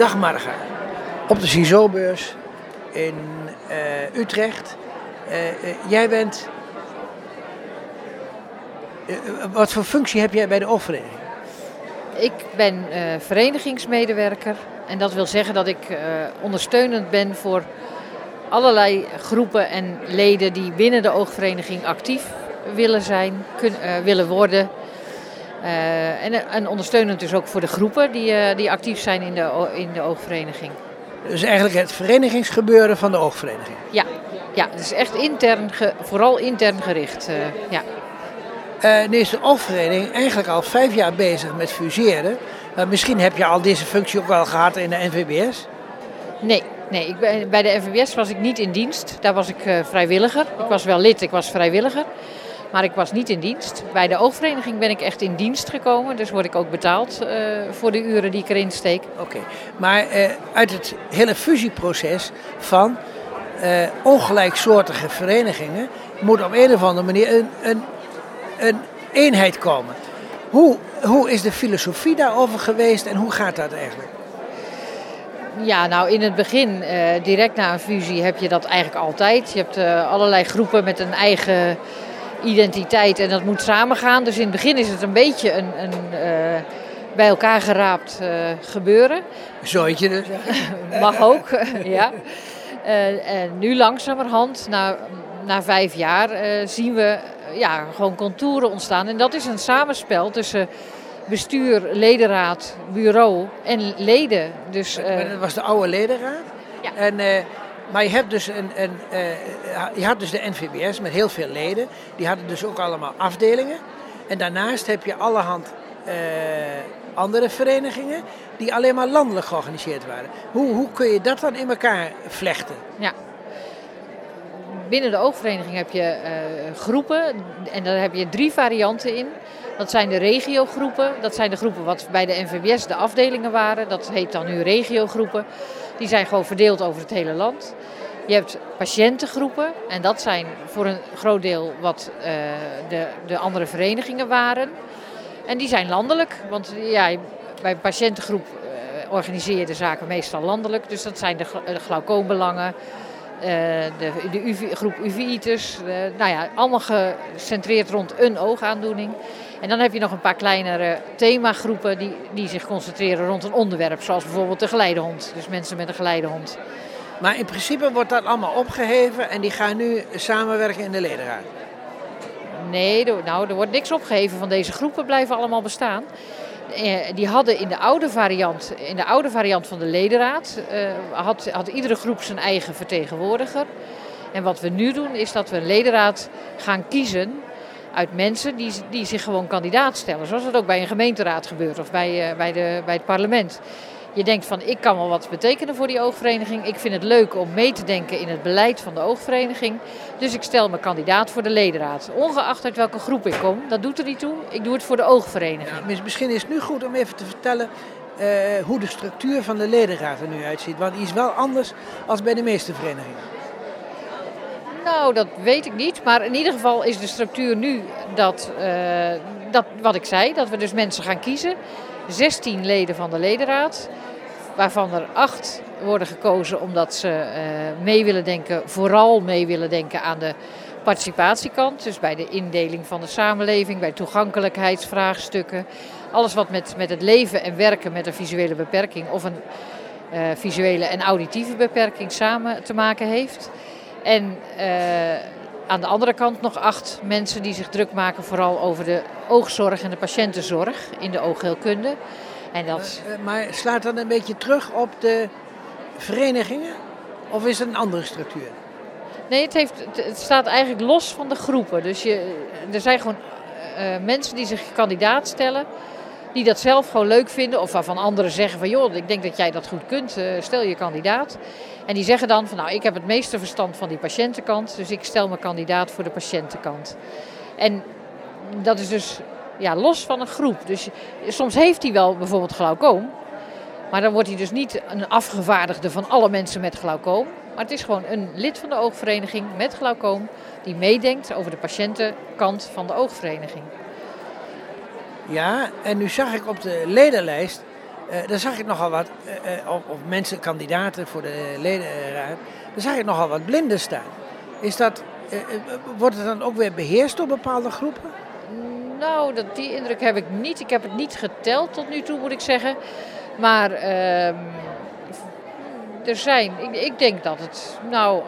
Dag Marga. Op de CISO-beurs in uh, Utrecht. Uh, uh, jij bent. wat voor functie heb jij bij de oogvereniging? Ik ben verenigingsmedewerker. En dat wil zeggen dat ik ondersteunend ben voor allerlei groepen en leden die binnen de oogvereniging actief willen zijn, kunnen, willen worden. Uh, en, en, ondersteunend dus ook voor de groepen die, uh, die actief zijn in de, in de oogvereniging. Dus eigenlijk het verenigingsgebeuren van de oogvereniging? Ja, ja het is echt intern, vooral intern gericht. Uh, ja. nu is de oogvereniging eigenlijk al vijf jaar bezig met fuseren. misschien heb je al deze functie ook wel gehad in de NVBS? Nee, nee ik ben, bij de NVBS was ik niet in dienst. Daar was ik vrijwilliger. Ik was wel lid, ik was vrijwilliger. Maar ik was niet in dienst. Bij de oogvereniging ben ik echt in dienst gekomen. Dus word ik ook betaald uh, voor de uren die ik erin steek. Oké, maar uh, uit het hele fusieproces van uh, ongelijksoortige verenigingen moet op een of andere manier een, een, een eenheid komen. Hoe, hoe is de filosofie daarover geweest en hoe gaat dat eigenlijk? Ja, nou in het begin, direct na een fusie, heb je dat eigenlijk altijd. Je hebt allerlei groepen met een eigen identiteit en dat moet samengaan. Dus in het begin is het een beetje een, een uh, bij elkaar geraapt uh, gebeuren. Zooitje dus. Mag ook, ja. Uh, en nu langzamerhand, na, na vijf jaar, zien we ja, gewoon contouren ontstaan. En dat is een samenspel tussen bestuur, ledenraad, bureau en leden. Dus, dat was de oude ledenraad? Ja. En maar je, hebt dus een, uh, je had dus de NVBS met heel veel leden. Die hadden dus ook allemaal afdelingen. En daarnaast heb je allerhand uh, andere verenigingen die alleen maar landelijk georganiseerd waren. Hoe, hoe kun je dat dan in elkaar vlechten? Ja. Binnen de oogvereniging heb je uh, groepen en daar heb je drie varianten in. Dat zijn de regiogroepen. Dat zijn de groepen wat bij de NVBS de afdelingen waren. Dat heet dan nu regiogroepen. Die zijn gewoon verdeeld over het hele land. Je hebt patiëntengroepen en dat zijn voor een groot deel wat uh, de, de andere verenigingen waren. En die zijn landelijk, want ja, bij een patiëntengroep uh, organiseer je de zaken meestal landelijk. Dus dat zijn de, de glaucoombelangen, de, de UV, groep uveitis. nou ja, allemaal gecentreerd rond een oogaandoening. En dan heb je nog een paar kleinere themagroepen die, die zich concentreren rond een onderwerp. Zoals bijvoorbeeld de geleidehond. Dus mensen met een geleidehond. Maar in principe wordt dat allemaal opgeheven en die gaan nu samenwerken in de ledenraad? Nee, nou, er wordt niks opgeheven van deze groepen, blijven allemaal bestaan. Eh, die hadden in de oude variant, in de oude variant van de ledenraad, eh, had, had iedere groep zijn eigen vertegenwoordiger. En wat we nu doen is dat we een ledenraad gaan kiezen uit mensen die, die zich gewoon kandidaat stellen. Zoals dat ook bij een gemeenteraad gebeurt of bij, uh, bij, de, bij het parlement. Je denkt van ik kan wel wat betekenen voor die oogvereniging. Ik vind het leuk om mee te denken in het beleid van de oogvereniging. Dus ik stel me kandidaat voor de ledenraad. Ongeacht uit welke groep ik kom, dat doet er niet toe. Ik doe het voor de oogvereniging. Ja, misschien is het nu goed om even te vertellen uh, hoe de structuur van de ledenraad er nu uitziet. Want die is wel anders als bij de meeste verenigingen. Nou, dat weet ik niet. Maar in ieder geval is de structuur nu dat, uh, dat wat ik zei, dat we dus mensen gaan kiezen. 16 leden van de ledenraad, waarvan er 8 worden gekozen omdat ze uh, mee willen denken, vooral mee willen denken aan de participatiekant. Dus bij de indeling van de samenleving, bij toegankelijkheidsvraagstukken. Alles wat met, met het leven en werken met een visuele beperking of een uh, visuele en auditieve beperking samen te maken heeft. En uh, aan de andere kant nog acht mensen die zich druk maken vooral over de oogzorg en de patiëntenzorg in de oogheelkunde. En dat... Uh, maar slaat dat een beetje terug op de verenigingen? Of is het een andere structuur? Nee, het, heeft, het staat eigenlijk los van de groepen. Dus je, er zijn gewoon uh, mensen die zich kandidaat stellen die dat zelf gewoon leuk vinden. Of waarvan anderen zeggen van joh, ik denk dat jij dat goed kunt, uh, stel je kandidaat. En die zeggen dan van nou, ik heb het meeste verstand van die patiëntenkant, dus ik stel me kandidaat voor de patiëntenkant. En dat is dus ja, los van een groep. Dus soms heeft hij wel bijvoorbeeld glaucoom, maar dan wordt hij dus niet een afgevaardigde van alle mensen met glaucoom. Maar het is gewoon een lid van de oogvereniging met glaucoom die meedenkt over de patiëntenkant van de oogvereniging. Ja, en nu zag ik op de ledenlijst Uh, daar zag ik nogal wat, uh, of, of, mensen, kandidaten voor de ledenraad, daar zag ik nogal wat blinden staan. Is dat, wordt het dan ook weer beheerst door bepaalde groepen? Nou, dat, die indruk heb ik niet. Ik heb het niet geteld tot nu toe, moet ik zeggen. Maar ehm, er zijn, ik, ik, denk dat het, nou,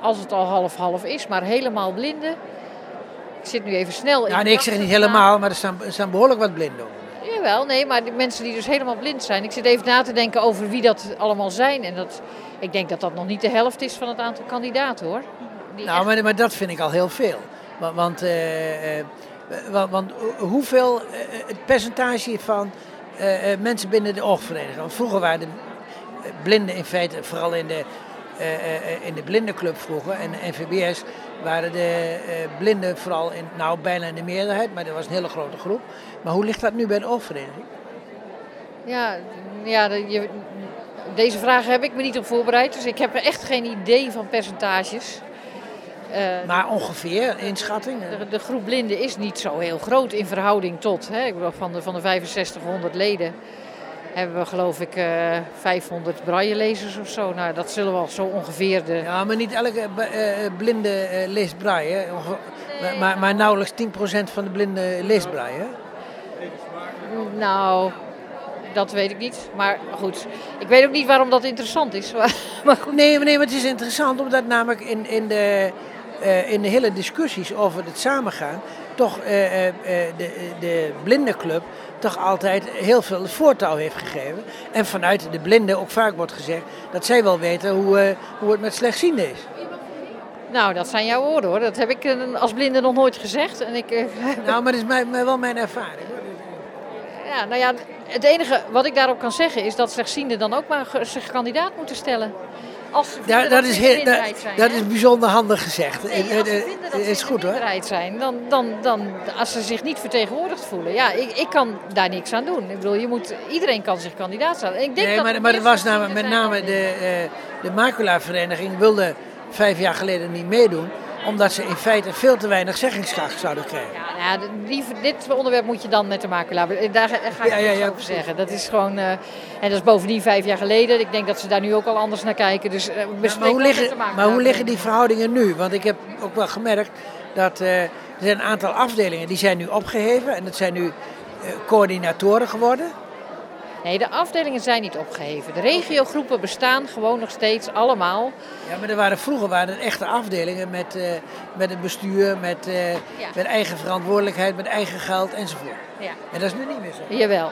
als het al half-half is, maar helemaal blinden. Ik zit nu even snel in. Ja, nee, ik zeg niet helemaal, maar er staan, er staan behoorlijk wat blinden op. Jawel, nee, maar die mensen die dus helemaal blind zijn. Ik zit even na te denken over wie dat allemaal zijn. En dat, ik denk dat dat nog niet de helft is van het aantal kandidaten hoor. nou, maar, maar, dat vind ik al heel veel. Want, want, uh, uh, want, want hoeveel, uh, het percentage van mensen binnen de oogvereniging. Want vroeger waren de blinden in feite, vooral in de, in de blindenclub vroeger en de NVBS, waren de blinden vooral in, nou bijna in de meerderheid, maar dat was een hele grote groep. Maar hoe ligt dat nu bij de oogvereniging? Ja, ja je, deze vraag heb ik me niet op voorbereid, dus ik heb er echt geen idee van percentages. Uh, maar ongeveer, inschatting? De, de, groep blinden is niet zo heel groot in verhouding tot. Hè, ik bedoel, van, de, van de 6500 leden hebben we geloof ik uh, 500 braille-lezers of zo. Nou, dat zullen wel zo ongeveer de... Ja, maar niet elke uh, blinde leest braille. Nee. Maar, maar nauwelijks 10% van de blinden leest braille. Nou, dat weet ik niet. Maar goed, ik weet ook niet waarom dat interessant is. Maar, goed. Nee, nee, maar het is interessant omdat namelijk in, in, de, uh, in de hele discussies over het samengaan... toch uh, uh, de, de blindenclub toch altijd heel veel voortouw heeft gegeven. En vanuit de blinden ook vaak wordt gezegd dat zij wel weten hoe, hoe het met slechtzienden is. Nou, dat zijn jouw woorden hoor. Dat heb ik als blinde nog nooit gezegd. En ik, nou, maar dat is mij, mij wel mijn ervaring. Ja, nou ja, het enige wat ik daarop kan zeggen is dat slechtzienden dan ook maar zich kandidaat moeten stellen. Als ze ja, dat, is heel, dat, zijn, dat is bijzonder handig gezegd. Nee, als ze vinden dat is goed hoor. zijn, dan, dan, dan, als ze zich niet vertegenwoordigd voelen. Ja, ik, ik kan daar niks aan doen. Ik bedoel, je moet, iedereen kan zich kandidaat stellen. Ik denk nee, dat maar, maar dat was namelijk met name de, uh, de maculavereniging wilde vijf jaar geleden niet meedoen omdat ze in feite veel te weinig zeggingskracht zouden krijgen. Ja, nou, die, dit onderwerp moet je dan met de macula. Daar ga ik ja, ja, ja, over zeggen. Dat is gewoon, uh, en dat is bovendien vijf jaar geleden. Ik denk dat ze daar nu ook al anders naar kijken. Dus, uh, maar, hoe liggen, maar hoe liggen die verhoudingen nu? Want ik heb ook wel gemerkt dat uh, er zijn een aantal afdelingen die zijn nu opgeheven. En dat zijn nu coördinatoren geworden. Nee, de afdelingen zijn niet opgeheven. De regiogroepen bestaan gewoon nog steeds allemaal. Ja, maar er waren, vroeger waren er echte afdelingen met, uh, met het bestuur, met, uh, ja. met eigen verantwoordelijkheid, met eigen geld enzovoort. Ja. En dat is nu niet meer zo. Jawel.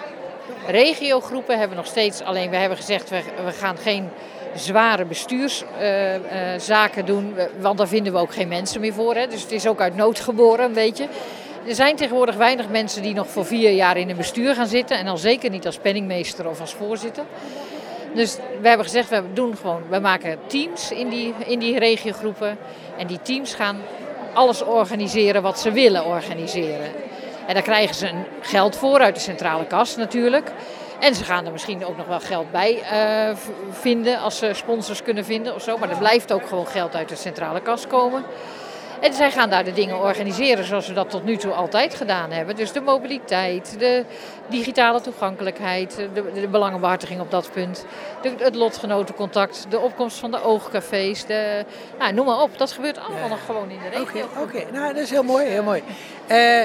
Regiogroepen hebben nog steeds, alleen we hebben gezegd, we, we gaan geen zware bestuurszaken uh, doen, want daar vinden we ook geen mensen meer voor. Hè. Dus het is ook uit nood geboren een beetje. Er zijn tegenwoordig weinig mensen die nog voor vier jaar in een bestuur gaan zitten. En al zeker niet als penningmeester of als voorzitter. Dus we hebben gezegd, we doen gewoon, we maken teams in die, in die regiogroepen. En die teams gaan alles organiseren wat ze willen organiseren. En daar krijgen ze een geld voor uit de centrale kas natuurlijk. En ze gaan er misschien ook nog wel geld bij uh, vinden als ze sponsors kunnen vinden of zo. Maar er blijft ook gewoon geld uit de centrale kas komen. En zij gaan daar de dingen organiseren zoals we dat tot nu toe altijd gedaan hebben. Dus de mobiliteit, de digitale toegankelijkheid, de, de belangenbehartiging op dat punt, de, het lotgenotencontact, de opkomst van de oogcafés, de, nou, noem maar op. Dat gebeurt allemaal nog gewoon in de regio. Oké, nou dat is heel mooi, heel mooi. Uh,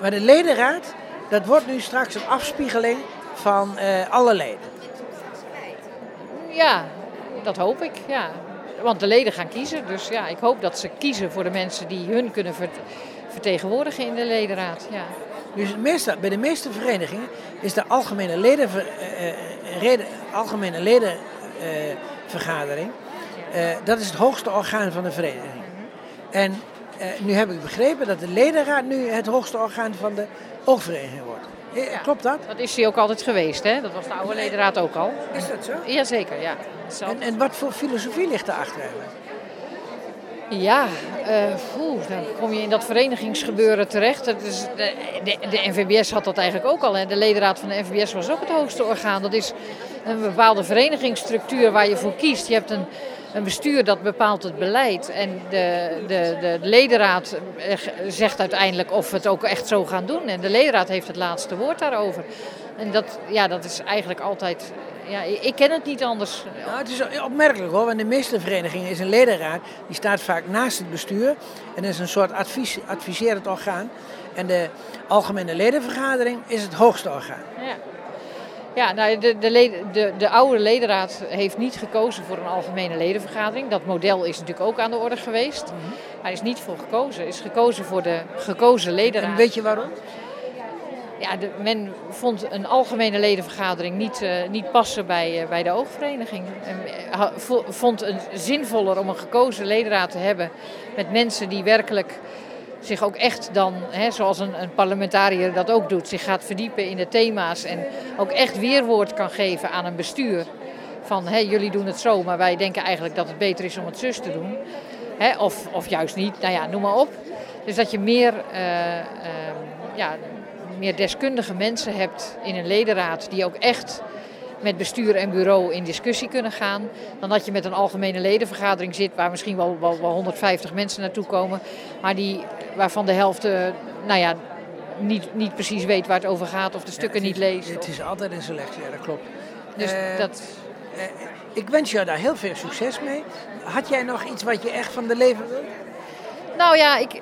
maar de ledenraad, dat wordt nu straks een afspiegeling van uh, alle leden. Ja, dat hoop ik, ja want de leden gaan kiezen. Dus ja, ik hoop dat ze kiezen voor de mensen die hun kunnen vertegenwoordigen in de ledenraad. Ja. Dus meeste, bij de meeste verenigingen is de algemene, leden, uh, reden, algemene ledenvergadering, uh, dat is het hoogste orgaan van de vereniging. En nu heb ik begrepen dat de ledenraad nu het hoogste orgaan van de oogvereniging wordt. Ja, Klopt dat? Dat is hij ook altijd geweest, hè? Dat was de oude ledenraad ook al. Is dat zo? Jazeker, ja. En, en wat voor filosofie ligt erachter Ja, uh, dan kom je in dat verenigingsgebeuren terecht. Dat is de, de, de, NVBS had dat eigenlijk ook al. Hè. De ledenraad van de NVBS was ook het hoogste orgaan. Dat is een bepaalde verenigingsstructuur waar je voor kiest. Je hebt een een bestuur dat bepaalt het beleid. En de, de, de ledenraad zegt uiteindelijk of we het ook echt zo gaan doen. En de ledenraad heeft het laatste woord daarover. En dat, ja, dat is eigenlijk altijd. Ja, ik, ik ken het niet anders. Nou, het is opmerkelijk hoor, want de meeste verenigingen is een ledenraad. Die staat vaak naast het bestuur. En is een soort advies, adviserend orgaan. En de algemene ledenvergadering is het hoogste orgaan. Ja. Ja, nou, de, de, leden, de, de oude ledenraad heeft niet gekozen voor een algemene ledenvergadering. Dat model is natuurlijk ook aan de orde geweest. Hij is niet voor gekozen. is gekozen voor de gekozen ledenraad. En weet je waarom? Ja, de, men vond een algemene ledenvergadering niet, uh, niet passen bij, uh, bij de oogvereniging. En uh, vond het zinvoller om een gekozen ledenraad te hebben met mensen die werkelijk zich ook echt dan, hè, zoals een, een, parlementariër dat ook doet, zich gaat verdiepen in de thema's en ook echt weerwoord kan geven aan een bestuur. Van hé, jullie doen het zo, maar wij denken eigenlijk dat het beter is om het zus te doen. Hè, of, of juist niet, nou ja, noem maar op. Dus dat je meer, uh, uh, ja, meer deskundige mensen hebt in een ledenraad die ook echt met bestuur en bureau in discussie kunnen gaan. Dan dat je met een algemene ledenvergadering zit waar misschien wel, wel, wel 150 mensen naartoe komen. Maar die, waarvan de helft uh, nou ja, niet, niet precies weet waar het over gaat of de stukken ja, niet leest. Het is altijd een selectie, ja, dat klopt. Dus uh, dat... Uh, ik wens jou daar heel veel succes mee. Had jij nog iets wat je echt van de leven wil? Nou ja, ik,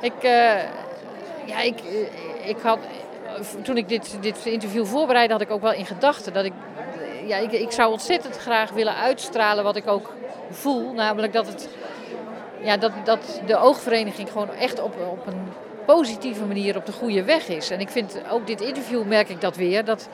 ik, ja, ik, ik had toen ik dit, dit interview voorbereidde, had ik ook wel in gedachten dat ik, ja, ik, ik zou ontzettend graag willen uitstralen wat ik ook voel. Namelijk dat, het, ja, dat, dat de oogvereniging gewoon echt op, op een positieve manier op de goede weg is. En ik vind ook dit interview merk ik dat weer. Dat,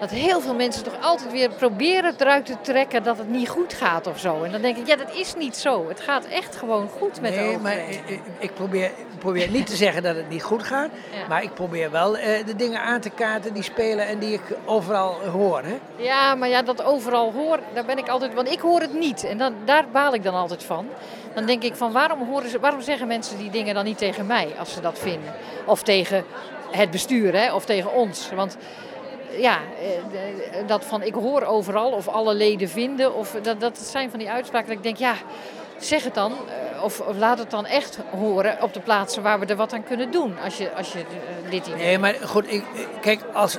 dat heel veel mensen toch altijd weer proberen eruit te trekken dat het niet goed gaat of zo. En dan denk ik, ja, dat is niet zo. Het gaat echt gewoon goed met nee, de maar ik, ik, probeer, probeer niet te zeggen dat het niet goed gaat. Ja. Maar ik probeer wel uh, de dingen aan te kaarten die spelen en die ik overal hoor. Hè? Ja, maar ja, dat overal hoor, daar ben ik altijd... Want ik hoor het niet en dan, daar baal ik dan altijd van. Dan denk ik van, waarom, horen ze, waarom zeggen mensen die dingen dan niet tegen mij als ze dat vinden? Of tegen het bestuur, hè? of tegen ons. Want ja, dat van ik hoor overal of alle leden vinden. Of dat, dat zijn van die uitspraken dat ik denk, ja, zeg het dan. Of, of laat het dan echt horen op de plaatsen waar we er wat aan kunnen doen. Als je, als je dit idee Nee, maar goed, ik, kijk, als,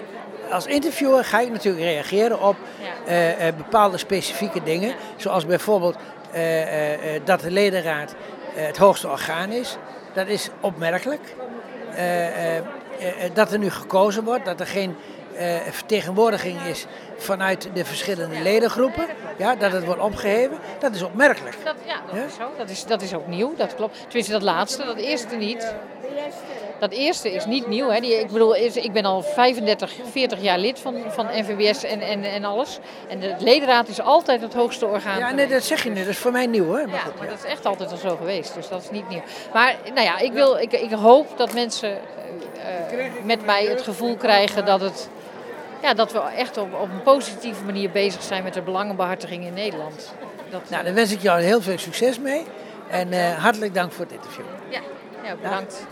als interviewer ga ik natuurlijk reageren op ja. uh, bepaalde specifieke dingen. Ja. Zoals bijvoorbeeld uh, dat de ledenraad het hoogste orgaan is. Dat is opmerkelijk. dat er nu gekozen wordt, dat er geen vertegenwoordiging is vanuit de verschillende ledengroepen. Ja, dat het wordt opgeheven, dat is opmerkelijk. Dat, ja, dat ja? is zo. Dat is, dat is ook nieuw, dat klopt. Tenminste, dat laatste, dat eerste niet. Dat eerste is niet nieuw. Hè. Die, ik bedoel, ik ben al 35, 40 jaar lid van, van NVBS en, en, en alles. En de ledenraad is altijd het hoogste orgaan. Ja, nee, dat zeg je nu. Dat is voor mij nieuw. Hè? Maar ja, goed, maar ja. dat is echt altijd al zo geweest. Dus dat is niet nieuw. Maar nou ja, ik, wil, ik, ik hoop dat mensen uh, met mij het gevoel krijgen dat het ja, dat we echt op, op een positieve manier bezig zijn met de belangenbehartiging in Nederland. Dat, nou, dan wens ik jou heel veel succes mee. En uh, hartelijk dank voor het interview. Ja, ja bedankt.